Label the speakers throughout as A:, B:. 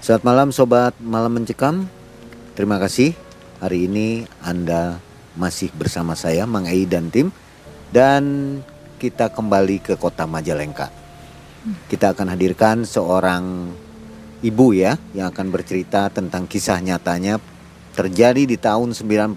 A: Selamat malam sobat Malam Mencekam. Terima kasih hari ini Anda masih bersama saya Mang Ei dan tim dan kita kembali ke kota Majalengka. Kita akan hadirkan seorang ibu ya yang akan bercerita tentang kisah nyatanya terjadi di tahun 97.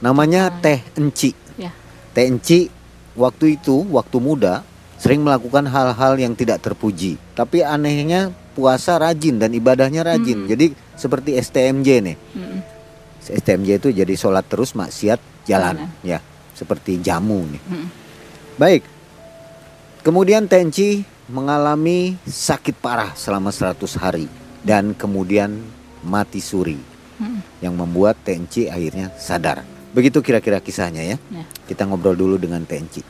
A: Namanya Teh Enci.
B: Ya.
A: Teh Enci waktu itu waktu muda sering melakukan hal-hal yang tidak terpuji. Tapi anehnya puasa rajin dan ibadahnya rajin.
B: Hmm.
A: Jadi seperti STMJ nih.
B: Mm-mm.
A: STMJ itu jadi sholat terus maksiat jalan
B: Jalan.
A: ya seperti jamu nih.
B: Mm-mm.
A: Baik. Kemudian Tenchi mengalami sakit parah selama 100 hari dan kemudian mati suri
B: Mm-mm.
A: yang membuat Tenchi akhirnya sadar. Begitu kira-kira kisahnya ya.
B: Ya.
A: Kita ngobrol dulu dengan Tenchi.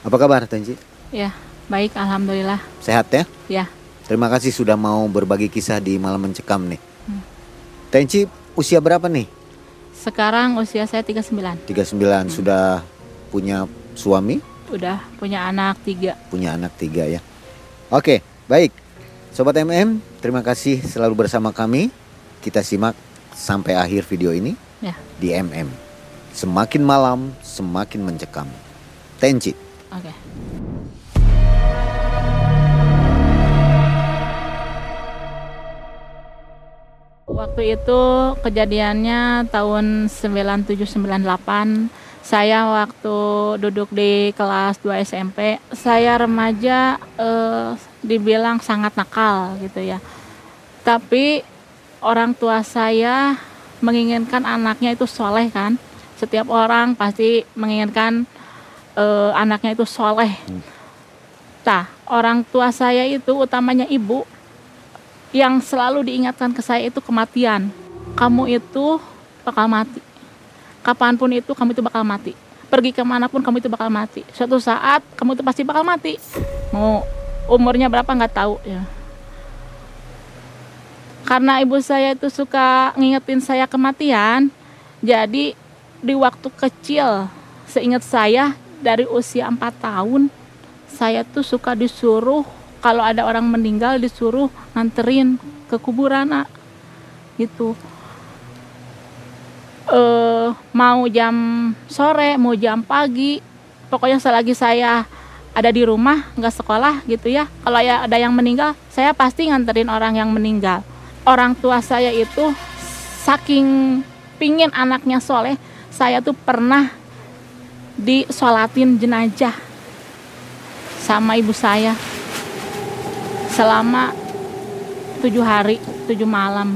A: Apa kabar Tenchi?
B: Ya, baik alhamdulillah.
A: Sehat ya?
B: Ya,
A: Terima kasih sudah mau berbagi kisah di Malam Mencekam nih.
B: Hmm.
A: Tenchi usia berapa nih?
B: sekarang usia saya 39.
A: 39 sudah punya suami,
B: Udah punya anak tiga.
A: punya anak tiga ya. Oke, baik. Sobat MM, terima kasih selalu bersama kami. Kita simak sampai akhir video ini
B: Ya,
A: di MM. Semakin malam, semakin mencekam. Tenchi.
B: oke. Waktu itu kejadiannya tahun 9798 saya waktu duduk di kelas 2 SMP saya remaja eh, dibilang sangat nakal gitu ya. Tapi orang tua saya menginginkan anaknya itu soleh kan. Setiap orang pasti menginginkan eh, anaknya itu soleh. Nah orang tua saya itu utamanya ibu yang selalu diingatkan ke saya itu kematian. Kamu itu bakal mati. Kapan pun itu kamu itu bakal mati. Pergi ke mana pun kamu itu bakal mati. Suatu saat kamu itu pasti bakal mati. Mau umurnya berapa nggak tahu ya. Karena ibu saya itu suka ngingetin saya kematian jadi di waktu kecil seingat saya dari usia 4 tahun saya tuh suka disuruh kalau ada orang meninggal disuruh nganterin ke kuburan nak. Gitu. Eh mau jam sore mau jam pagi pokoknya selagi saya ada di rumah nggak sekolah gitu ya. Kalau ya ada yang meninggal saya pasti nganterin orang yang meninggal. Orang tua saya itu saking pingin anaknya soleh saya tuh pernah disolatin jenazah sama ibu saya selama tujuh hari tujuh malam.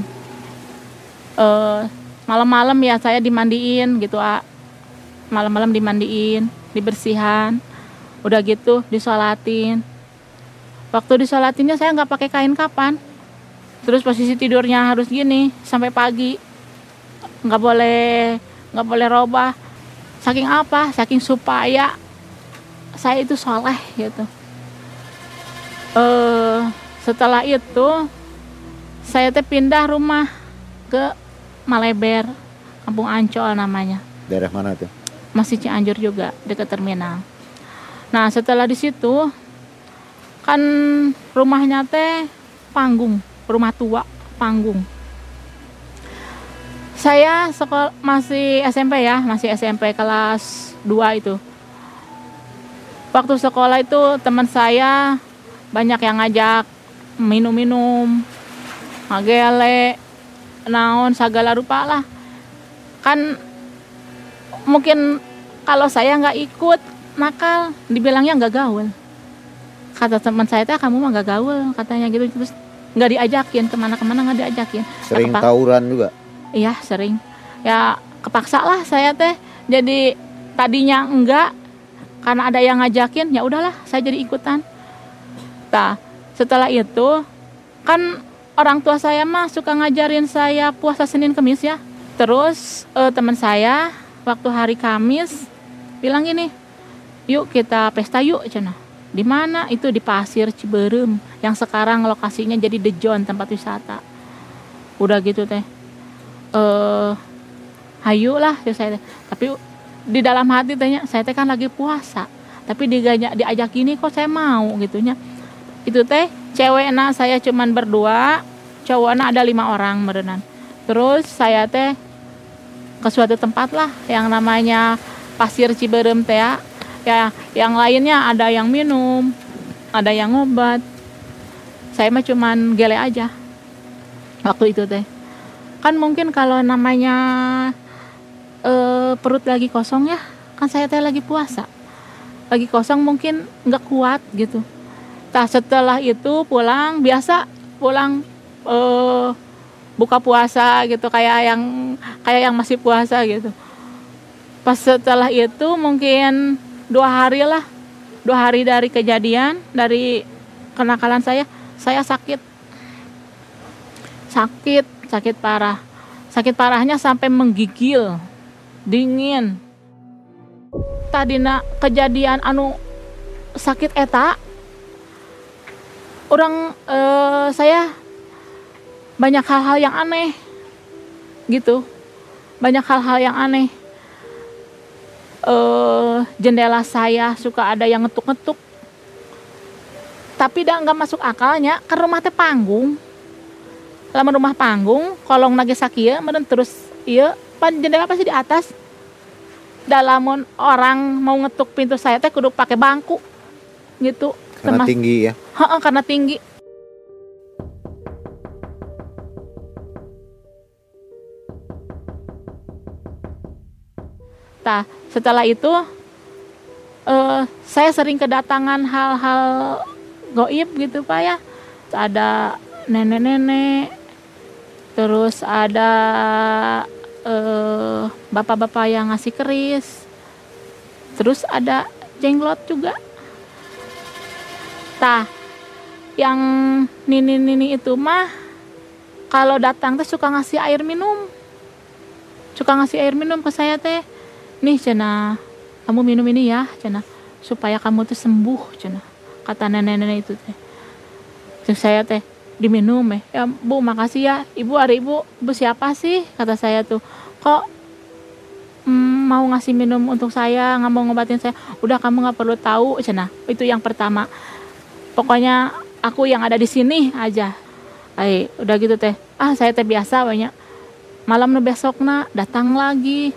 B: Eh malam-malam ya saya dimandiin gitu ah malam-malam dimandiin dibersihan udah gitu disolatin. Waktu disolatinnya saya nggak pakai kain kapan. Terus posisi tidurnya harus gini sampai pagi. Nggak boleh nggak boleh robah. Saking apa? Saking supaya saya itu soleh gitu eh setelah itu saya teh pindah rumah ke Maleber Kampung Ancol namanya.
A: Daerah mana tuh?
B: masih Cianjur juga dekat terminal. Nah setelah di situ kan rumahnya teh panggung rumah tua panggung. Saya sekolah masih SMP ya masih SMP kelas 2 itu. Waktu sekolah itu teman saya banyak yang ngajak minum-minum ngagele naon segala rupa lah kan mungkin kalau saya nggak ikut nakal dibilangnya nggak gaul kata teman saya teh kamu mah nggak gaul katanya gitu terus nggak diajakin ke mana-kemana nggak diajakin
A: Sering
B: kepak-
A: tawuran juga.
B: Iya sering. Ya kepaksa lah saya teh. Jadi tadinya enggak karena ada yang ngajakin ya udahlah saya jadi ikutan. Nah setelah itu kan orang tua saya mah suka ngajarin saya puasa Senin Kemis ya. Terus eh, teman saya waktu hari Kamis bilang gini, yuk kita pesta yuk cina. Di mana? Itu di Pasir Ciberem yang sekarang lokasinya jadi The John tempat wisata. Udah gitu teh eh hayu lah ya saya tapi di dalam hati tanya saya teh kan lagi puasa tapi digajak diajak gini kok saya mau gitunya itu teh cewek nah saya cuman berdua cowoknya ada lima orang merenan. Terus saya teh ke suatu tempat lah yang namanya pasir Ciberem teh ya. Ya yang lainnya ada yang minum ada yang ngobat. Saya mah cuman gele aja waktu itu teh. Kan mungkin kalau namanya eh, perut lagi kosong ya kan saya teh lagi puasa. Lagi kosong mungkin nggak kuat gitu nah setelah itu pulang biasa pulang eh, buka puasa gitu kayak yang kayak yang masih puasa gitu. Pas setelah itu mungkin dua hari lah dua hari dari kejadian dari kenakalan saya saya sakit. Sakit sakit parah. Sakit parahnya sampai menggigil dingin. Tadi nak kejadian anu sakit eta orang eh, saya banyak hal-hal yang aneh gitu. Banyak hal-hal yang aneh. Eh jendela saya suka ada yang ngetuk-ngetuk. Tapi dah nggak masuk akalnya kan rumah teh panggung. Lama rumah panggung kolong lagi sakia meren terus iya pan jendela pasti di atas. Dalam orang mau ngetuk pintu saya teh kudu pakai bangku gitu
A: Karena
B: Termas-
A: tinggi ya.
B: Heeh, karena tinggi Nah, setelah itu eh, saya sering kedatangan hal-hal goib gitu Pak ya. Ada nenek-nenek, terus ada eh, bapak-bapak yang ngasih keris, terus ada jenglot juga. Tah, yang nini-nini itu mah kalau datang teh suka ngasih air minum. Suka ngasih air minum ke saya teh. Nih cina, kamu minum ini ya cina, supaya kamu tuh sembuh cina. Kata nenek-nenek itu teh. Terus saya teh diminum eh. Ya bu makasih ya. Ibu ada ibu, ibu siapa sih? Kata saya tuh. Kok mm, mau ngasih minum untuk saya, nggak mau ngobatin saya. Udah kamu nggak perlu tahu cina. Itu yang pertama pokoknya aku yang ada di sini aja. Ay, udah gitu teh. Ah saya teh biasa banyak. Malam nu besokna datang lagi.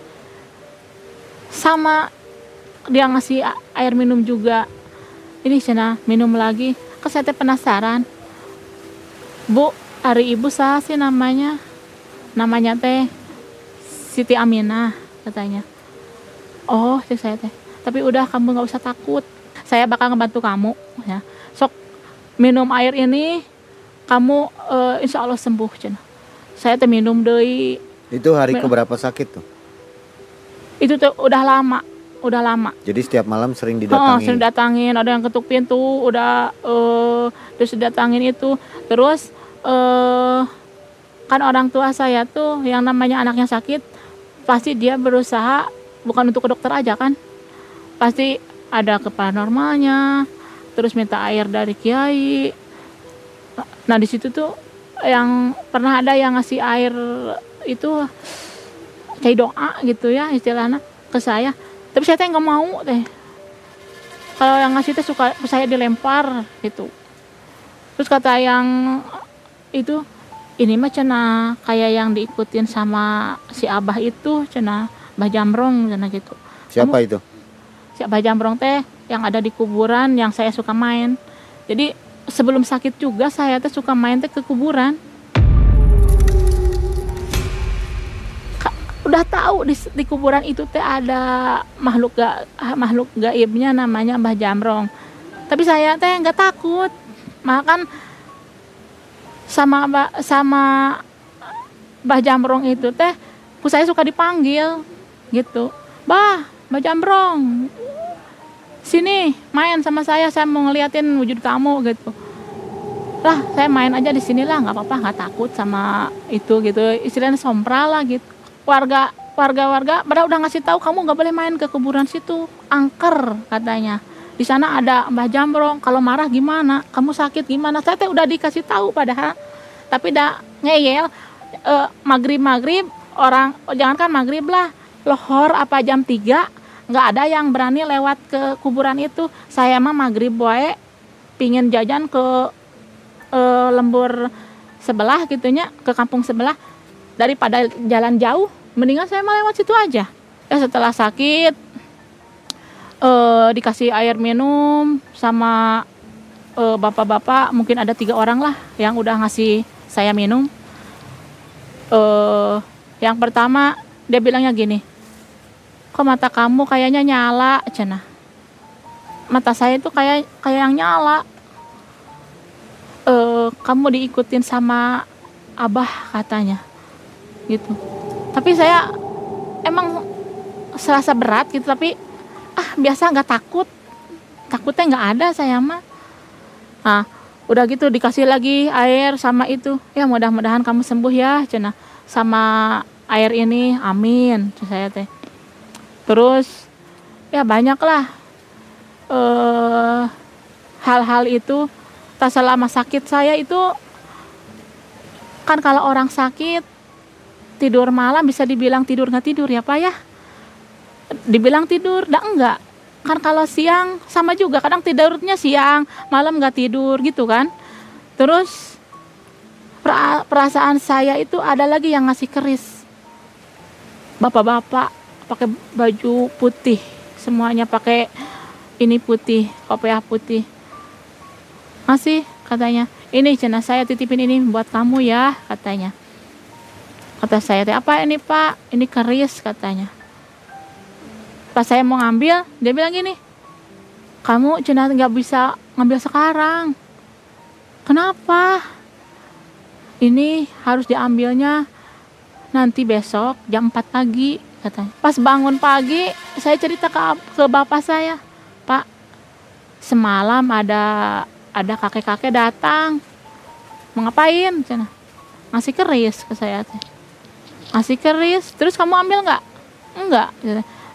B: Sama dia ngasih air minum juga. Ini cina minum lagi. Ke saya teh penasaran. Bu hari ibu sah sih namanya? Namanya teh Siti Aminah katanya. Oh saya teh. Tapi udah kamu nggak usah takut saya bakal ngebantu kamu ya. Sok minum air ini kamu eh, insya Allah sembuh cina. Saya teh minum dari
A: Itu hari
B: Mer-
A: keberapa sakit tuh?
B: itu tuh udah lama udah lama.
A: Jadi setiap malam sering
B: Oh,
A: didatangi.
B: sering datangin. Ada yang ketuk pintu udah eh terus datangin itu. Terus eh kan orang tua saya tuh yang namanya anaknya sakit pasti dia berusaha bukan untuk ke dokter aja kan? Pasti ada ke paranormalnya terus minta air dari kiai. Nah di situ tuh yang pernah ada yang ngasih air itu kayak doa gitu ya istilahnya ke saya. Tapi saya teh nggak mau teh. Kalau yang ngasih teh suka saya dilempar gitu. Terus kata yang itu ini mah cina kayak yang diikutin sama si abah itu cina Mbah Jamrong cina gitu.
A: Siapa
B: Kamu-
A: itu?
B: Si Abah Jamrong teh yang ada di kuburan yang saya suka main. Jadi sebelum sakit juga saya teh suka main teh ke kuburan. Udah tahu di, di kuburan itu teh ada makhluk ga, makhluk gaibnya namanya Mbah Jamrong tapi saya teh nggak takut. Malah kan sama sama Mbah Jamrong itu teh ku saya suka dipanggil gitu. Bah Mbah Jamrong sini main sama saya saya mau ngeliatin wujud kamu gitu. Lah saya main aja di sini lah nggak apa-apa nggak takut sama itu gitu. Istilahnya sompral lah gitu. Warga warga warga pada udah ngasih tahu kamu nggak boleh main ke kuburan situ angker katanya. Di sana ada Mbah Jambrong kalau marah gimana? Kamu sakit gimana? Saya teh udah dikasih tahu padahal tapi dah ngeyel. Eh, maghrib maghrib orang oh, jangankan maghrib lah lohor apa jam 3 nggak ada yang berani lewat ke kuburan itu. Saya mah maghrib wae pingin jajan ke eh, lembur sebelah gitunya ke kampung sebelah. Daripada jalan jauh mendingan saya mah lewat situ aja. Ya setelah sakit eh, dikasih air minum sama bapak-bapak mungkin ada tiga orang lah yang udah ngasih saya minum. Yang pertama dia bilangnya gini kok mata kamu kayaknya nyala cina? Mata saya itu kayak kayak yang nyala. Eh kamu diikutin sama abah katanya. Gitu. Tapi saya emang serasa berat gitu tapi ah biasa nggak takut. Takutnya nggak ada saya mah. Nah udah gitu dikasih lagi air sama itu. Ya mudah-mudahan kamu sembuh ya cina. Sama air ini amin saya teh terus ya banyak lah eh hal-hal itu. Tak selama sakit saya itu kan kalau orang sakit tidur malam bisa dibilang tidur nggak tidur ya pak ya? Dibilang tidur dah enggak kan kalau siang sama juga kadang tidurnya siang malam nggak tidur gitu kan? Terus pera- perasaan saya itu ada lagi yang ngasih keris. Bapak-bapak pakai baju putih. Semuanya pakai ini putih kopiah putih. Masih katanya. Ini cina saya titipin ini buat kamu ya katanya. Kata saya "Teh, apa ini pak? Ini keris katanya. Pas saya mau ngambil dia bilang gini kamu cina nggak bisa ngambil sekarang. Kenapa? Ini harus diambilnya nanti besok jam 4 pagi katanya. Pas bangun pagi saya cerita ke, ke bapak saya pak semalam ada ada kakek-kakek datang. Mau ngapain? Cina ngasih keris ke saya ngasih keris terus kamu ambil nggak? Enggak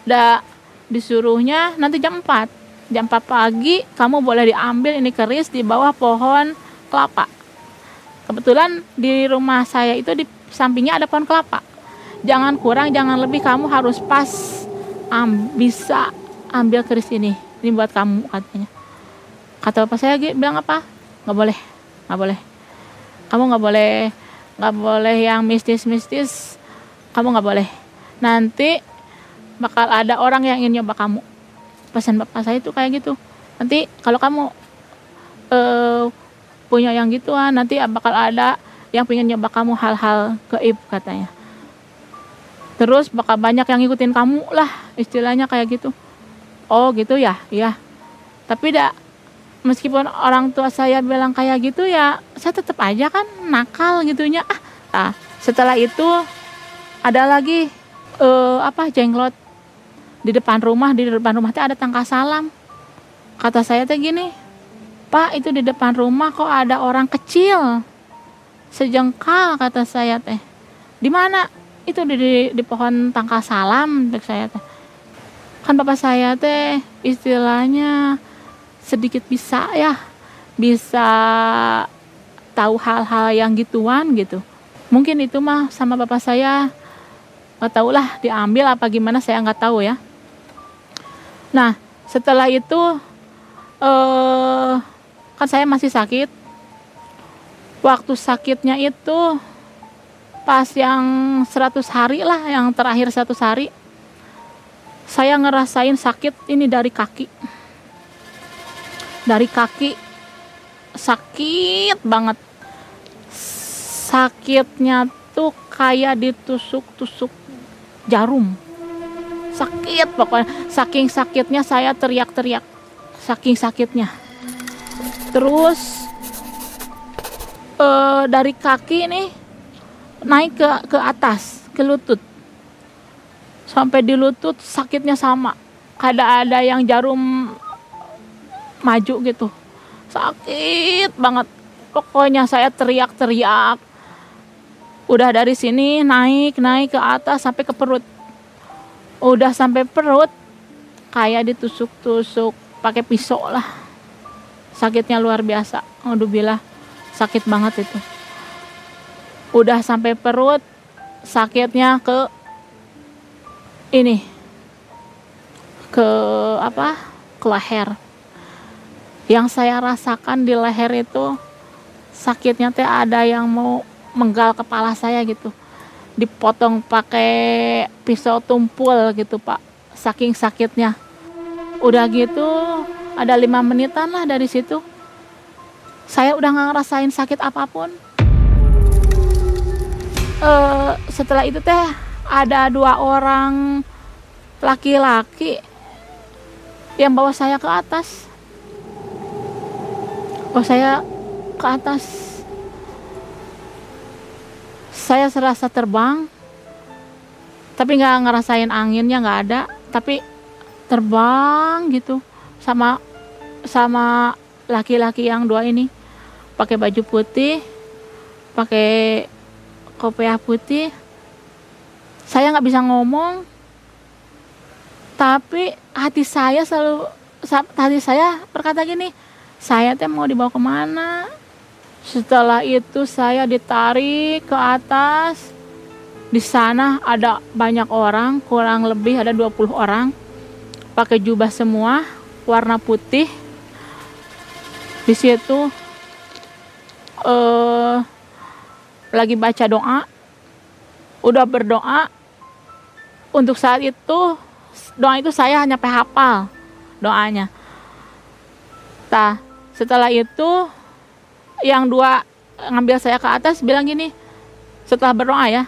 B: udah disuruhnya nanti jam 4 jam 4 pagi kamu boleh diambil ini keris di bawah pohon kelapa. Kebetulan di rumah saya itu di sampingnya ada pohon kelapa jangan kurang jangan lebih. Kamu harus pas. Am, bisa ambil keris ini. Ini buat kamu katanya. Kata bapak saya bilang apa? Nggak boleh nggak boleh. Kamu nggak boleh nggak boleh yang mistis-mistis. Kamu nggak boleh. Nanti bakal ada orang yang ingin nyoba kamu. Pesan bapak saya itu kayak gitu. Nanti kalau kamu eh, punya yang gituan nanti bakal ada yang pengen nyoba kamu hal-hal gaib katanya terus bakal banyak yang ngikutin kamu lah istilahnya kayak gitu. Oh gitu ya? Iya. Tapi dak meskipun orang tua saya bilang kayak gitu ya saya tetap aja kan nakal gitunya. Ah nah, setelah itu ada lagi eh, apa jenglot di depan rumah di depan rumah ada tangka salam. Kata saya teh gini pak itu di depan rumah kok ada orang kecil. Sejengkal kata saya teh. Di mana itu di, di, di pohon tangka salam kata saya teh. Kan bapak saya teh istilahnya sedikit bisa ya bisa tahu hal-hal yang gituan gitu. Mungkin itu mah sama bapak saya nggak tahu lah diambil apa gimana saya nggak tahu ya. Nah setelah itu eh kan saya masih sakit. Waktu sakitnya itu pas yang 100 hari lah yang terakhir 100 hari saya ngerasain sakit ini dari kaki. Dari kaki sakit banget. Sakitnya tuh kayak ditusuk-tusuk jarum. Sakit pokoknya. Saking sakitnya saya teriak-teriak. Saking sakitnya. Terus uh, dari kaki nih naik ke ke atas ke lutut. Sampai di lutut sakitnya sama. Kada ada yang jarum maju gitu. Sakit banget. Pokoknya saya teriak-teriak. Udah dari sini naik naik ke atas sampai ke perut. Udah sampai perut kayak ditusuk-tusuk pakai pisau lah. Sakitnya luar biasa. Aduh bilah sakit banget itu udah sampai perut sakitnya ke ini ke apa? Ke leher. Yang saya rasakan di leher itu sakitnya teh ada yang mau menggal kepala saya gitu. Dipotong pakai pisau tumpul gitu pak. Saking sakitnya. Udah gitu ada lima menitan lah dari situ. Saya udah nggak ngerasain sakit apa pun uh, setelah itu teh ada dua orang laki-laki yang bawa saya ke atas. Bawa saya ke atas. Saya serasa terbang tapi nggak ngerasain anginnya nggak ada tapi terbang gitu sama sama laki-laki yang dua ini. Pakai baju putih pakai kopiah putih. Saya nggak bisa ngomong tapi hati saya selalu hati saya berkata gini saya teh mau dibawa ke mana? Setelah itu saya ditarik ke atas. Di sana ada banyak orang kurang lebih ada 20 orang. Pakai jubah semua warna putih. Di situ uh, lagi baca doa udah berdoa untuk saat itu doa itu saya hanya hafal doanya. Nah, setelah itu yang dua ngambil saya ke atas bilang gini setelah berdoa ya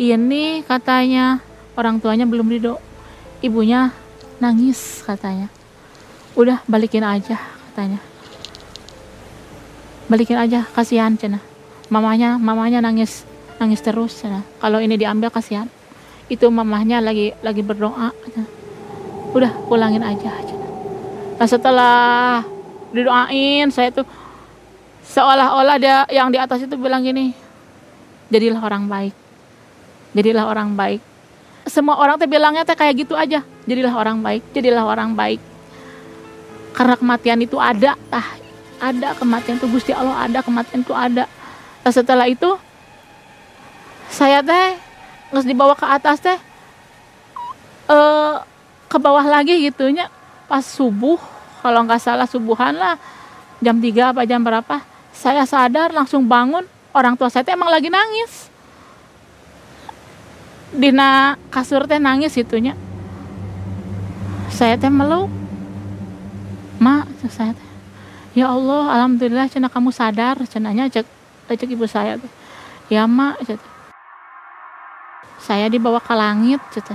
B: ini katanya orang tuanya belum ridho ibunya nangis katanya. Udah balikin aja katanya. Balikin aja kasihan cina mamanya mamanya nangis nangis terus cina kalau ini diambil kasihan. Itu mamahnya lagi lagi berdoa cina. udah pulangin aja cina nah setelah didoain saya tuh seolah-olah dia yang di atas itu bilang gini jadilah orang baik. Jadilah orang baik. Semua orang tuh bilangnya teh kayak gitu aja jadilah orang baik jadilah orang baik. Karena kematian itu ada tah. Ada kematian itu Gusti Allah ada kematian itu ada setelah itu saya teh nggak dibawa ke atas teh eh ke bawah lagi gitunya pas subuh kalau nggak salah subuhan lah jam 3 apa jam berapa saya sadar langsung bangun orang tua saya teh emang lagi nangis. Dina kasur teh nangis itunya saya teh meluk. Mak saya teh ya Allah alhamdulillah cina kamu sadar cenanya cek cek ibu saya tuh. Ya mak cek saya dibawa ke langit cek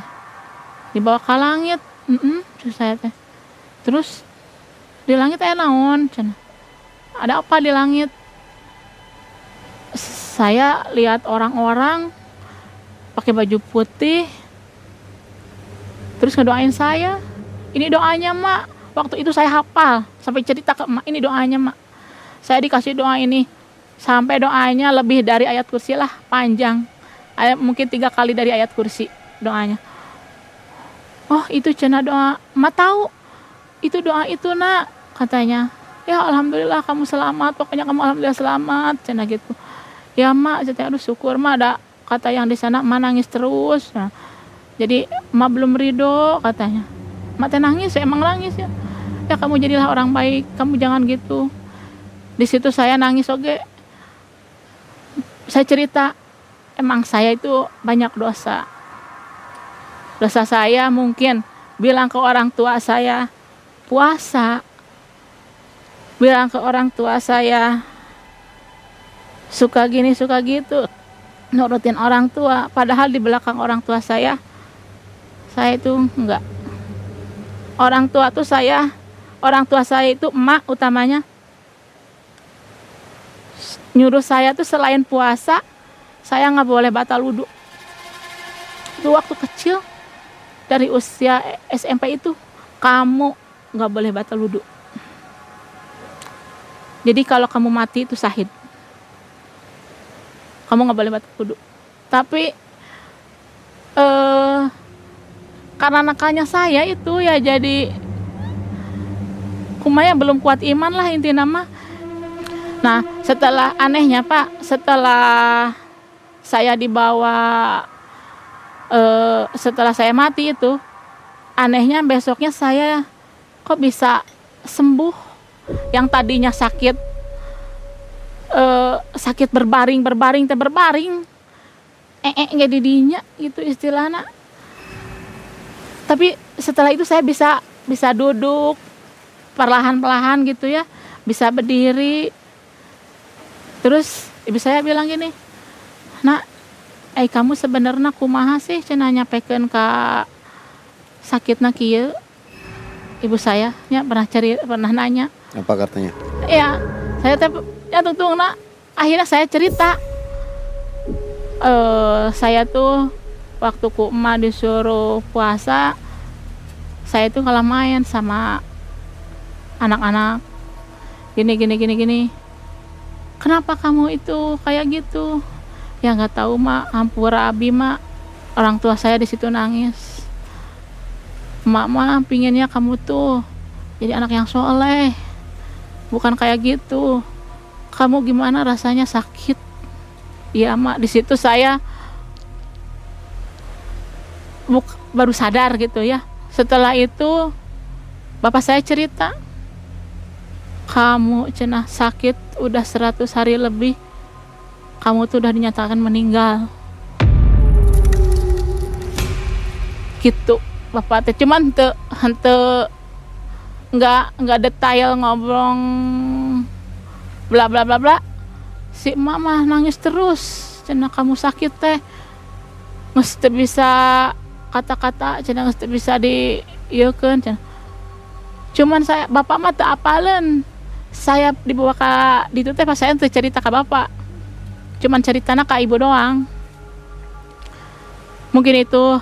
B: dibawa ke langit mm saya teh terus di langit eh naon cina ada apa di langit? Saya lihat orang-orang pakai baju putih terus ngedoain saya. Ini doanya mak. Waktu itu saya hafal sampai cerita ke emak ini doanya mak. Saya dikasih doa ini sampai doanya lebih dari ayat kursi lah panjang. Ayat mungkin tiga kali dari ayat kursi doanya. Oh itu cina doa. Ma tahu itu doa itu nak katanya. Ya alhamdulillah kamu selamat. Pokoknya kamu alhamdulillah selamat cina gitu. Ya mak saya aduh syukur mak ada kata yang di sana ma nangis terus. Nah, jadi ma belum ridho katanya. Mak teh nangis emang nangis ya. Ya kamu jadilah orang baik kamu jangan gitu. Di situ saya nangis oke saya cerita emang saya itu banyak dosa. Dosa saya mungkin bilang ke orang tua saya puasa. Bilang ke orang tua saya suka gini suka gitu. Nurutin orang tua padahal di belakang orang tua saya saya itu enggak. Orang tua tuh saya orang tua saya itu emak utamanya nyuruh saya tuh selain puasa saya nggak boleh batal wudhu. Itu waktu kecil dari usia SMP itu kamu nggak boleh batal wudhu. Jadi kalau kamu mati itu sahid. Kamu nggak boleh batal wudhu. Tapi eh, karena nakalnya saya itu ya jadi kumaya belum kuat iman lah inti nama Nah, setelah anehnya Pak, setelah saya dibawa uh, setelah saya mati itu, anehnya besoknya saya kok bisa sembuh? Yang tadinya sakit uh, sakit berbaring berbaring teh berbaring. Eh eh nggak didinya gitu istilahnya. Tapi setelah itu saya bisa bisa duduk perlahan-perlahan gitu ya bisa berdiri terus ibu saya bilang gini nak eh kamu sebenarnya kumaha sih? Cina nyapeken ke sakit kieu. Ibu saya ya pernah cari pernah nanya.
A: Apa katanya?
B: Ya saya teh ya tungtung nak akhirnya saya cerita. Eh saya tuh waktu ku emak disuruh puasa saya tuh kalau main sama anak-anak. Gini gini gini gini kenapa kamu itu kayak gitu? Ya nggak tahu mak. Hampura abi mak. Orang tua saya di situ nangis. Mak mak pinginnya kamu tuh jadi anak yang soleh. Bukan kayak gitu. Kamu gimana rasanya sakit? Ya mak. Di situ saya buk, baru sadar gitu ya. Setelah itu bapak saya cerita kamu cenah sakit udah 100 hari lebih kamu tuh udah dinyatakan meninggal. Gitu bapak teh. Cuman te hente nggak nggak detail ngobrol bla bla bla bla si mama nangis terus. Cina kamu sakit teh. Mesti bisa kata-kata cina mesti bisa di iya kan cuman saya bapak mah tak apalen saya dibawa ke di itu teh pas saya tuh cerita ke bapak. Cuman ceritanya ke ibu doang. Mungkin itu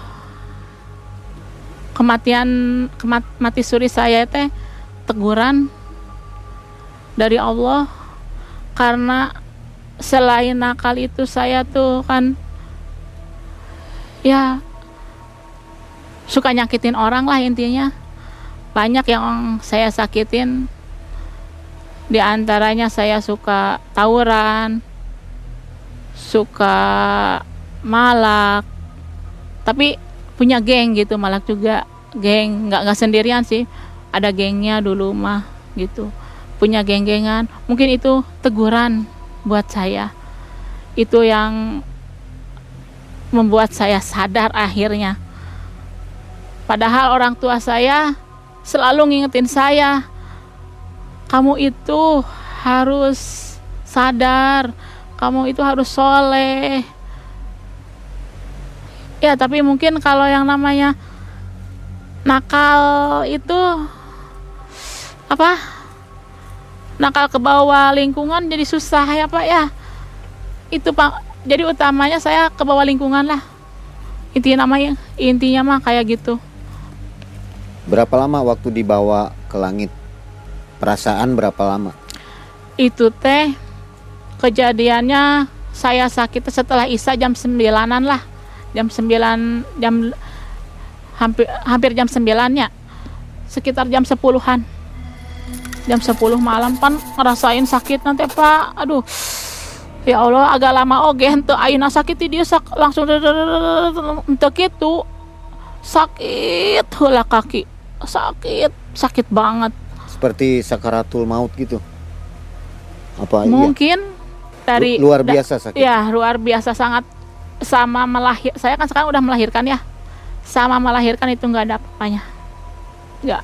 B: kematian kemat, mati suri saya teh teguran dari Allah. Karena selain nakal itu saya tuh kan ya suka nyakitin orang lah intinya. Banyak yang saya sakitin di antaranya saya suka tawuran, suka malak, tapi punya geng gitu malak juga geng. Nggak nggak sendirian sih ada gengnya dulu mah gitu. Punya geng-gengan. Mungkin itu teguran buat saya. Itu yang membuat saya sadar akhirnya. Padahal orang tua saya selalu ngingetin saya kamu itu harus sadar. Kamu itu harus soleh. Ya tapi mungkin kalau yang namanya nakal itu apa? Nakal ke bawah lingkungan jadi susah ya pak ya. Itu pak. Jadi utamanya saya ke bawah lingkungan lah. Intinya namanya intinya mah kayak gitu.
A: Berapa lama waktu dibawa ke langit Perasaan berapa lama?
B: Itu teh kejadiannya saya sakit setelah Isa jam sembilanan lah. Jam sembilan jam hampir hampir jam 9 ya sekitar jam 10-an jam 10 malam pan ngerasain sakit nanti pak. Aduh ya Allah agak lama. Oke ente aina sakit dia sak langsung untuk itu. Sakit hula kaki. Sakit sakit banget
A: Seperti sakaratul maut gitu. Apa iya?
B: mungkin dari
A: Lu- luar biasa sakit.
B: ya luar biasa sangat sama melahir saya kan sekarang udah melahirkan ya sama melahirkan itu nggak ada apa-apanya nggak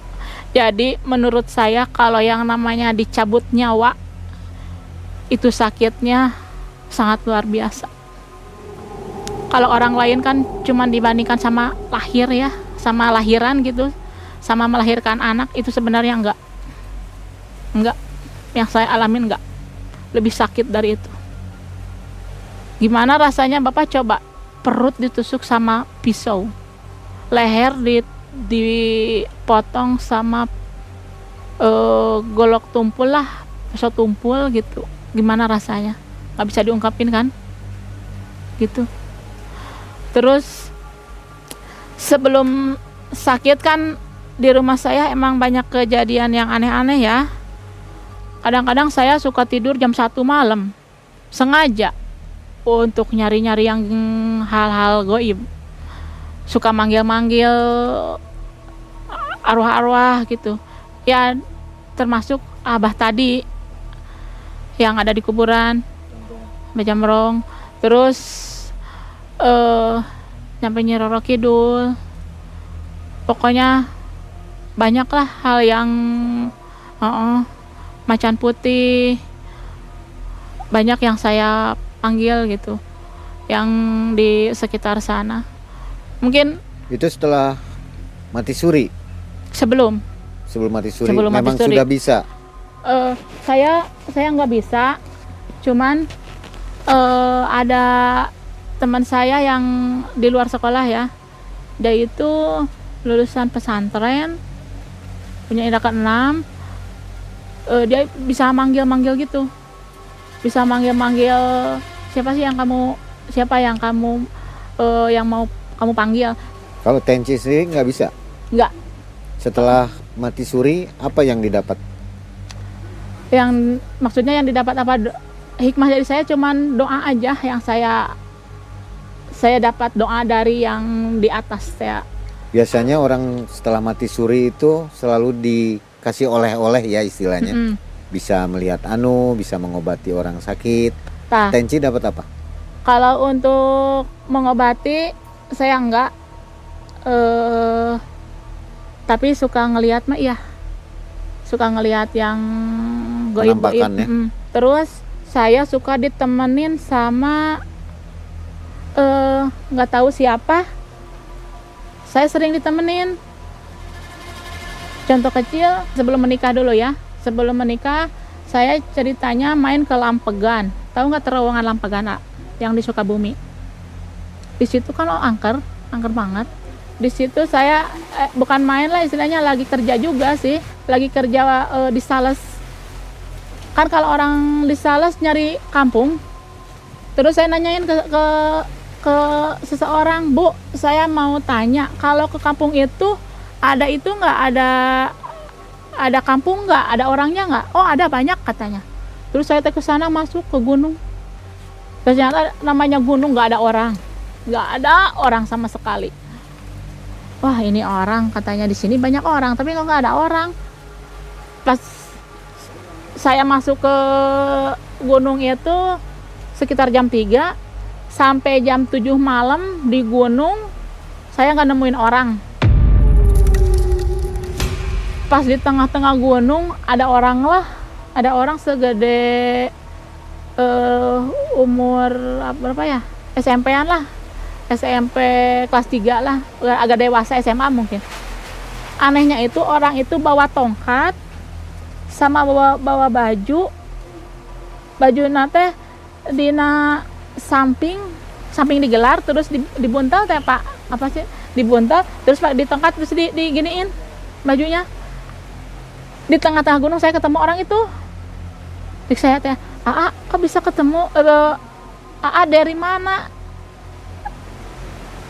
B: jadi menurut saya kalau yang namanya dicabut nyawa itu sakitnya sangat luar biasa kalau orang lain kan cuman dibandingkan sama lahir ya sama lahiran gitu sama melahirkan anak itu sebenarnya enggak enggak. Yang saya alamin enggak. Lebih sakit dari itu. Gimana rasanya bapak coba perut ditusuk sama pisau? Leher di dipotong sama eh, golok tumpul lah pisau tumpul gitu. Gimana rasanya? Nggak bisa diungkapin kan? Gitu. Terus sebelum sakit kan di rumah saya emang banyak kejadian yang aneh-aneh ya kadang-kadang saya suka tidur jam satu malam. Sengaja untuk nyari-nyari yang hal-hal goib. Suka manggil-manggil arwah-arwah gitu. Ya termasuk abah tadi yang ada di kuburan. Bejamrong terus eh nyampe Nyi Roro Kidul. Pokoknya banyaklah hal yang heeh, macan putih banyak yang saya panggil gitu yang di sekitar sana. Mungkin
A: itu setelah mati suri?
B: Sebelum.
A: Sebelum mati suri
B: sebelum
A: memang mati
B: suri.
A: sudah bisa?
B: Uh, saya saya nggak bisa. Cuman uh, ada teman saya yang di luar sekolah ya. Dia itu lulusan pesantren punya irakan 6 uh, dia bisa manggil-manggil gitu. Bisa manggil-manggil siapa sih yang kamu siapa yang kamu uh, yang mau kamu panggil?
A: Kalau tensi sih nggak bisa?
B: Nggak.
A: Setelah mati suri apa yang didapat?
B: Yang maksudnya yang didapat apa? Hikmah dari saya cuman doa aja yang saya saya dapat doa dari yang di atas saya.
A: Biasanya orang setelah mati suri itu selalu di dikasih oleh-oleh ya istilahnya.
B: Mm-mm.
A: Bisa melihat anu, bisa mengobati orang sakit.
B: Tah,
A: Tenchi dapat apa?
B: kalau untuk mengobati saya enggak eh tapi suka ngelihat mah iya suka ngelihat yang goib goib
A: Penampakan ya?
B: terus saya suka ditemenin sama eh nggak tahu siapa saya sering ditemenin contoh kecil sebelum menikah dulu ya. Sebelum menikah saya ceritanya main ke Lampegan. Tahu nggak terowongan Lampegan yang di Sukabumi? Di situ kan oh angker. Angker banget. Di situ saya eh, bukan main lah istilahnya lagi kerja juga sih. Lagi kerja eh, di sales. Kan kalau orang di sales nyari kampung terus saya nanyain ke ke ke seseorang bu saya mau tanya kalau ke kampung itu ada itu nggak? Ada ada kampung nggak? Ada orangnya nggak? Oh ada banyak katanya. Terus saya ke sana masuk ke gunung. Ternyata namanya gunung nggak ada orang. Nggak ada orang sama sekali. Wah ini orang katanya. Di sini banyak orang tapi kok nggak ada orang? Pas saya masuk ke gunung itu sekitar jam 3 sampai jam 7 malam di gunung saya nggak nemuin orang pas di tengah-tengah gunung ada orang lah. Ada orang segede eh umur apa berapa ya? SMP-an lah. SMP kelas 3 lah. Agak dewasa SMA mungkin. Anehnya itu orang itu bawa tongkat sama bawa bawa baju. Baju nate dina samping samping digelar terus di- dibuntal teh pak. Apa sih? Dibuntal terus pak di tongkat terus di diginiin bajunya di tengah-tengah gunung saya ketemu orang itu. Dik saya teh Aa kok bisa ketemu eh, Aa dari mana?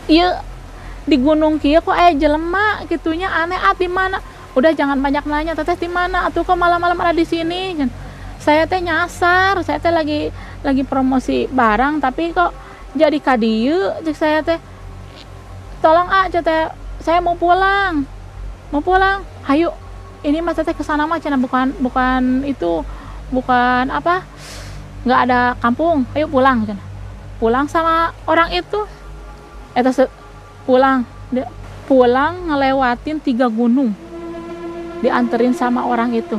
B: Iya di gunung kia kok eh jelema gitunya aneh ah di mana? Udah jangan banyak nanya teteh di mana? Atau kok malam-malam ada di sini? Can. saya teh nyasar saya teh lagi lagi promosi barang tapi kok jadi kadiu cek saya teh. Tolong ah teh saya mau pulang mau pulang ayo ini mas teh ke sana mah cina bukan bukan itu bukan apa nggak ada kampung. Ayo pulang cina. Pulang sama orang itu. Eta pulang. Dia, pulang ngelewatin tiga gunung. Dianterin sama orang itu.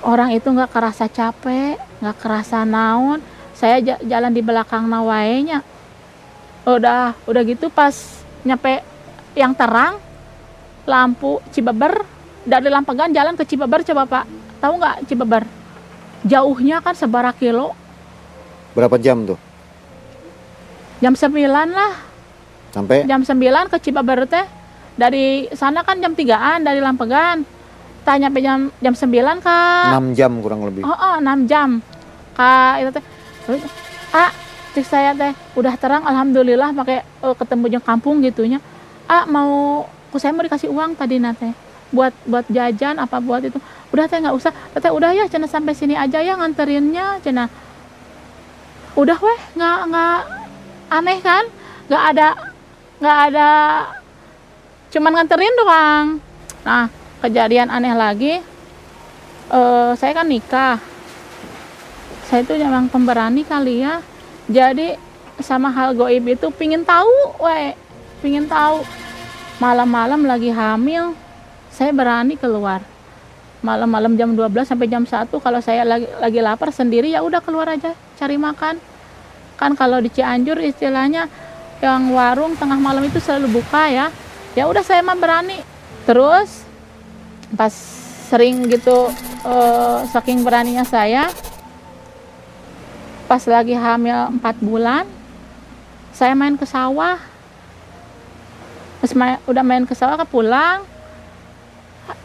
B: Orang itu nggak kerasa capek nggak kerasa naon. Saya jalan di belakang nawainya. Udah udah gitu pas nyampe yang terang lampu Cibeber dari Lampegan jalan ke Cibeber coba pak. Tahu nggak Cibeber? Jauhnya kan sebarak kilo.
A: Berapa jam tuh?
B: Jam 9 lah.
A: Sampai?
B: Jam 9 ke Cibeber teh. Dari sana kan jam 3an dari Lampegan tanya sampai jam jam 9 kan
A: 6 jam kurang lebih.
B: Oh, oh 6 jam. Kak itu teh. Ah cek saya teh udah terang alhamdulillah pakai uh, ketemu jeng kampung gitunya. Ah mau aku saya mau dikasih uang tadi nate buat buat jajan apa buat itu. Udah teh nggak usah. Teh udah ya cina sampai sini aja ya nganterinnya cina. Udah weh nggak nggak aneh kan? Nggak ada nggak ada cuman nganterin doang. Nah kejadian aneh lagi uh, saya kan nikah. Saya itu memang pemberani kali ya. Jadi sama hal goib itu pingin tahu weh. Pingin tahu. Malam-malam lagi hamil saya berani keluar. Malam-malam jam 12 sampai jam 1 kalau saya lagi lagi lapar sendiri ya udah keluar aja cari makan. Kan kalau di Cianjur istilahnya yang warung tengah malam itu selalu buka ya. Ya udah saya mah berani. Terus pas sering gitu uh, saking beraninya saya pas lagi hamil 4 bulan saya main ke sawah. Pas main, udah main ke sawah ke pulang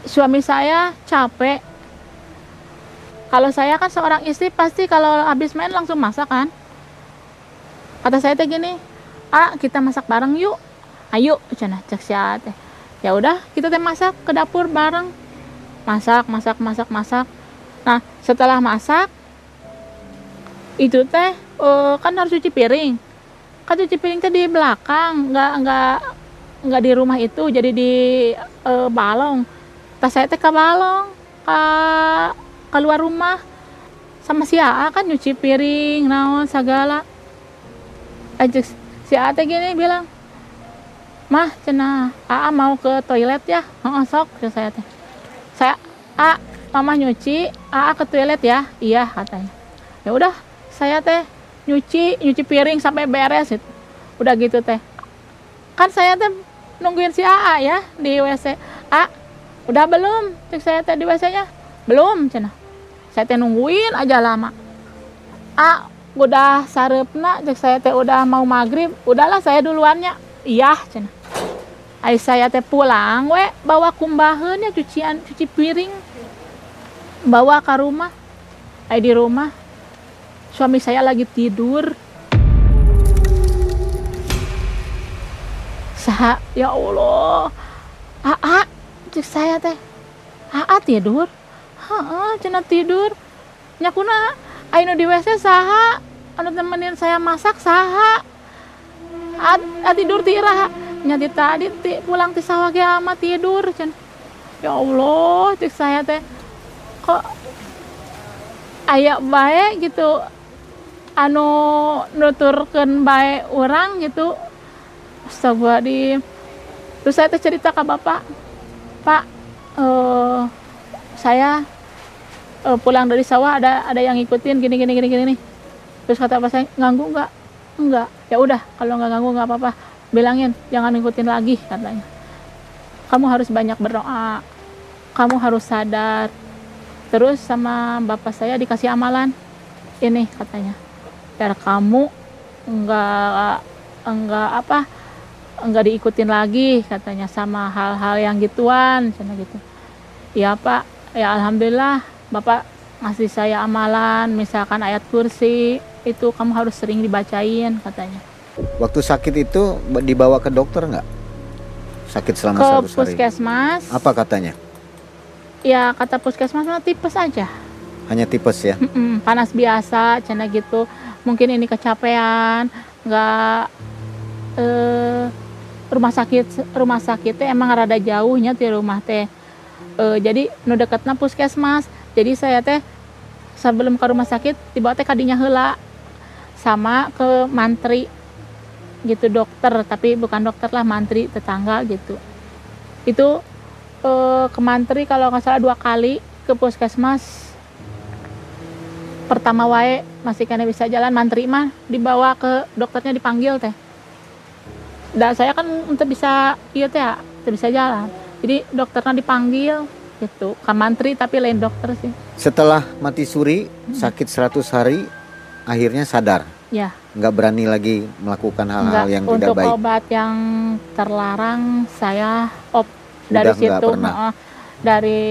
B: suami saya capek. Kalau saya kan seorang istri pasti kalau habis main langsung masak kan. Kata saya teh gini ah kita masak bareng yuk. Ayo cina cek teh. Ya udah kita teh masak ke dapur bareng. Masak masak masak masak. Nah setelah masak itu teh uh, kan harus cuci piring. Kan cuci piring teh di belakang nggak nggak nggak di rumah itu jadi di uh, balong tas saya teh ke balong ke keluar rumah sama si Aa kan nyuci piring naon segala. Aja si Aa teh gini bilang mah cina Aa mau ke toilet ya? Oh, sok saya teh. Saya A mama nyuci Aa ke toilet ya? Iya katanya. Ya udah saya teh nyuci nyuci piring sampai beres itu. Udah gitu teh. Kan saya teh nungguin si Aa ya di WC A udah belum? Cek saya teh di WC nya belum cina. Saya teh nungguin aja lama. Ah udah sarepna cek saya teh udah mau maghrib udahlah saya duluannya. Iya cina. Ay saya teh pulang we. Bawa kumbahan ya cucian cuci piring. Bawa ke rumah. Ay di rumah. Suami saya lagi tidur. Sah, ya Allah. Ah, ah cek saya teh. Aa tidur? Haa cina tidur. Nyakuna aino di WC saha? Anu temenin saya masak saha? A, a tidur tira nyati tadi ti, pulang ti sawah ge ama tidur cen ya Allah cek saya teh. Kok ayak baik gitu anu nuturkan baik orang gitu. Astagfirullahaladzim. Terus saya teh cerita ke bapak Pak uh, saya uh, pulang dari sawah ada ada yang ngikutin gini gini gini gini nih terus kata pak saya ganggu nggak? Enggak. Ya udah kalau nggak ganggu nggak apa-apa. Bilangin jangan ngikutin lagi katanya. Kamu harus banyak berdoa. Kamu harus sadar. Terus sama bapak saya dikasih amalan. Ini katanya. Biar kamu enggak enggak apa enggak diikutin lagi katanya sama hal-hal yang gituan sana gitu ya pak ya alhamdulillah bapak ngasih saya amalan misalkan ayat kursi itu kamu harus sering dibacain katanya
A: Waktu sakit itu dibawa ke dokter nggak? Sakit selama
B: Ke
A: 100 hari.
B: puskesmas.
A: Apa katanya?
B: Ya kata puskesmas mah tipes aja.
A: Hanya tipes ya.
B: Mm-mm, panas biasa, cina gitu. Mungkin ini kecapean, nggak eh, rumah sakit rumah sakitnya emang rada jauhnya di rumah teh. Eh, jadi nu deketna puskesmas. Jadi saya teh sebelum ke rumah sakit tiba teh kadinya heula sama ke mantri gitu dokter tapi bukan dokter lah mantri tetangga gitu itu eh, ke mantri kalau nggak salah dua kali ke puskesmas pertama wae masih kena bisa jalan mantri mah dibawa ke dokternya dipanggil teh dan saya kan untuk bisa iya teh ya, untuk bisa jalan. Jadi dokternya dipanggil gitu. Ke mantri tapi lain dokter sih.
A: Setelah mati suri, sakit 100 hari, akhirnya sadar.
B: ya.
A: Nggak berani lagi melakukan hal-hal yang tidak
B: untuk
A: baik.
B: obat yang terlarang saya op
A: Sudah
B: dari situ
A: pernah.
B: dari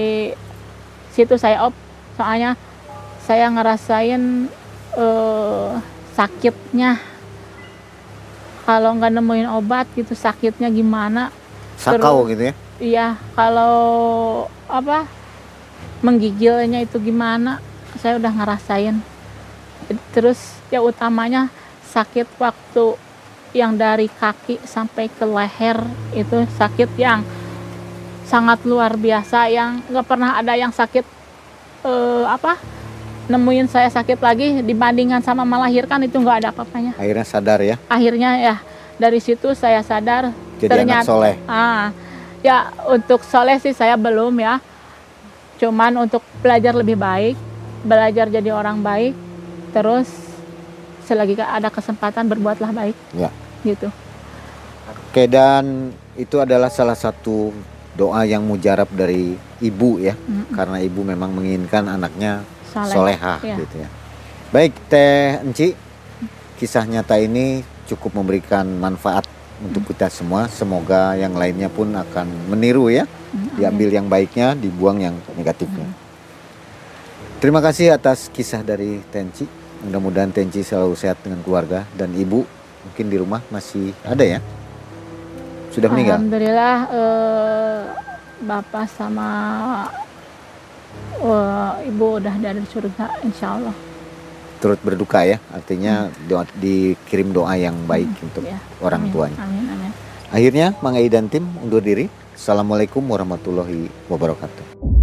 B: situ saya op. Soalnya saya ngerasain eh, sakitnya kalau nggak nemuin obat gitu sakitnya gimana?
A: Sakau gitu ya.
B: iya kalau apa menggigilnya itu gimana? Saya udah ngerasain. Terus yang utamanya sakit waktu yang dari kaki sampai ke leher itu sakit yang sangat luar biasa yang nggak pernah ada yang sakit eh, apa nemuin saya sakit lagi dibandingkan sama melahirkan itu nggak ada apa-apanya
A: Akhirnya sadar ya.
B: akhirnya ya dari situ saya sadar
A: Jadi anak soleh.
B: ah ya untuk soleh sih saya belum ya cuman untuk belajar lebih baik belajar jadi orang baik terus selagi ada kesempatan berbuatlah baik
A: Ya.
B: gitu
A: Oke dan itu adalah salah satu doa yang mujarab dari ibu ya.
B: Mm-mm.
A: Karena ibu memang menginginkan anaknya
B: soleh
A: solehah
B: Iya.
A: gitu ya. Baik Teh Enci, kisah nyata ini cukup memberikan manfaat untuk kita semua. Semoga yang lainnya pun akan meniru ya,
B: Mm,
A: diambil yang baiknya, dibuang yang negatifnya. Terima kasih atas kisah dari Tenci. Mudah-mudahan Tenci selalu sehat dengan keluarga dan ibu mungkin di rumah masih ada ya. Sudah meninggal.
B: Alhamdulillah eh, bapak sama eh, ibu udah dari surga insya Allah
A: Turut berduka ya, artinya doa, dikirim doa yang baik untuk
B: ya.
A: orang
B: Amin,
A: tuanya.
B: amin amin
A: Akhirnya Mang Ai dan tim undur diri. Assalamualaikum warahmatullahi wabarakatuh.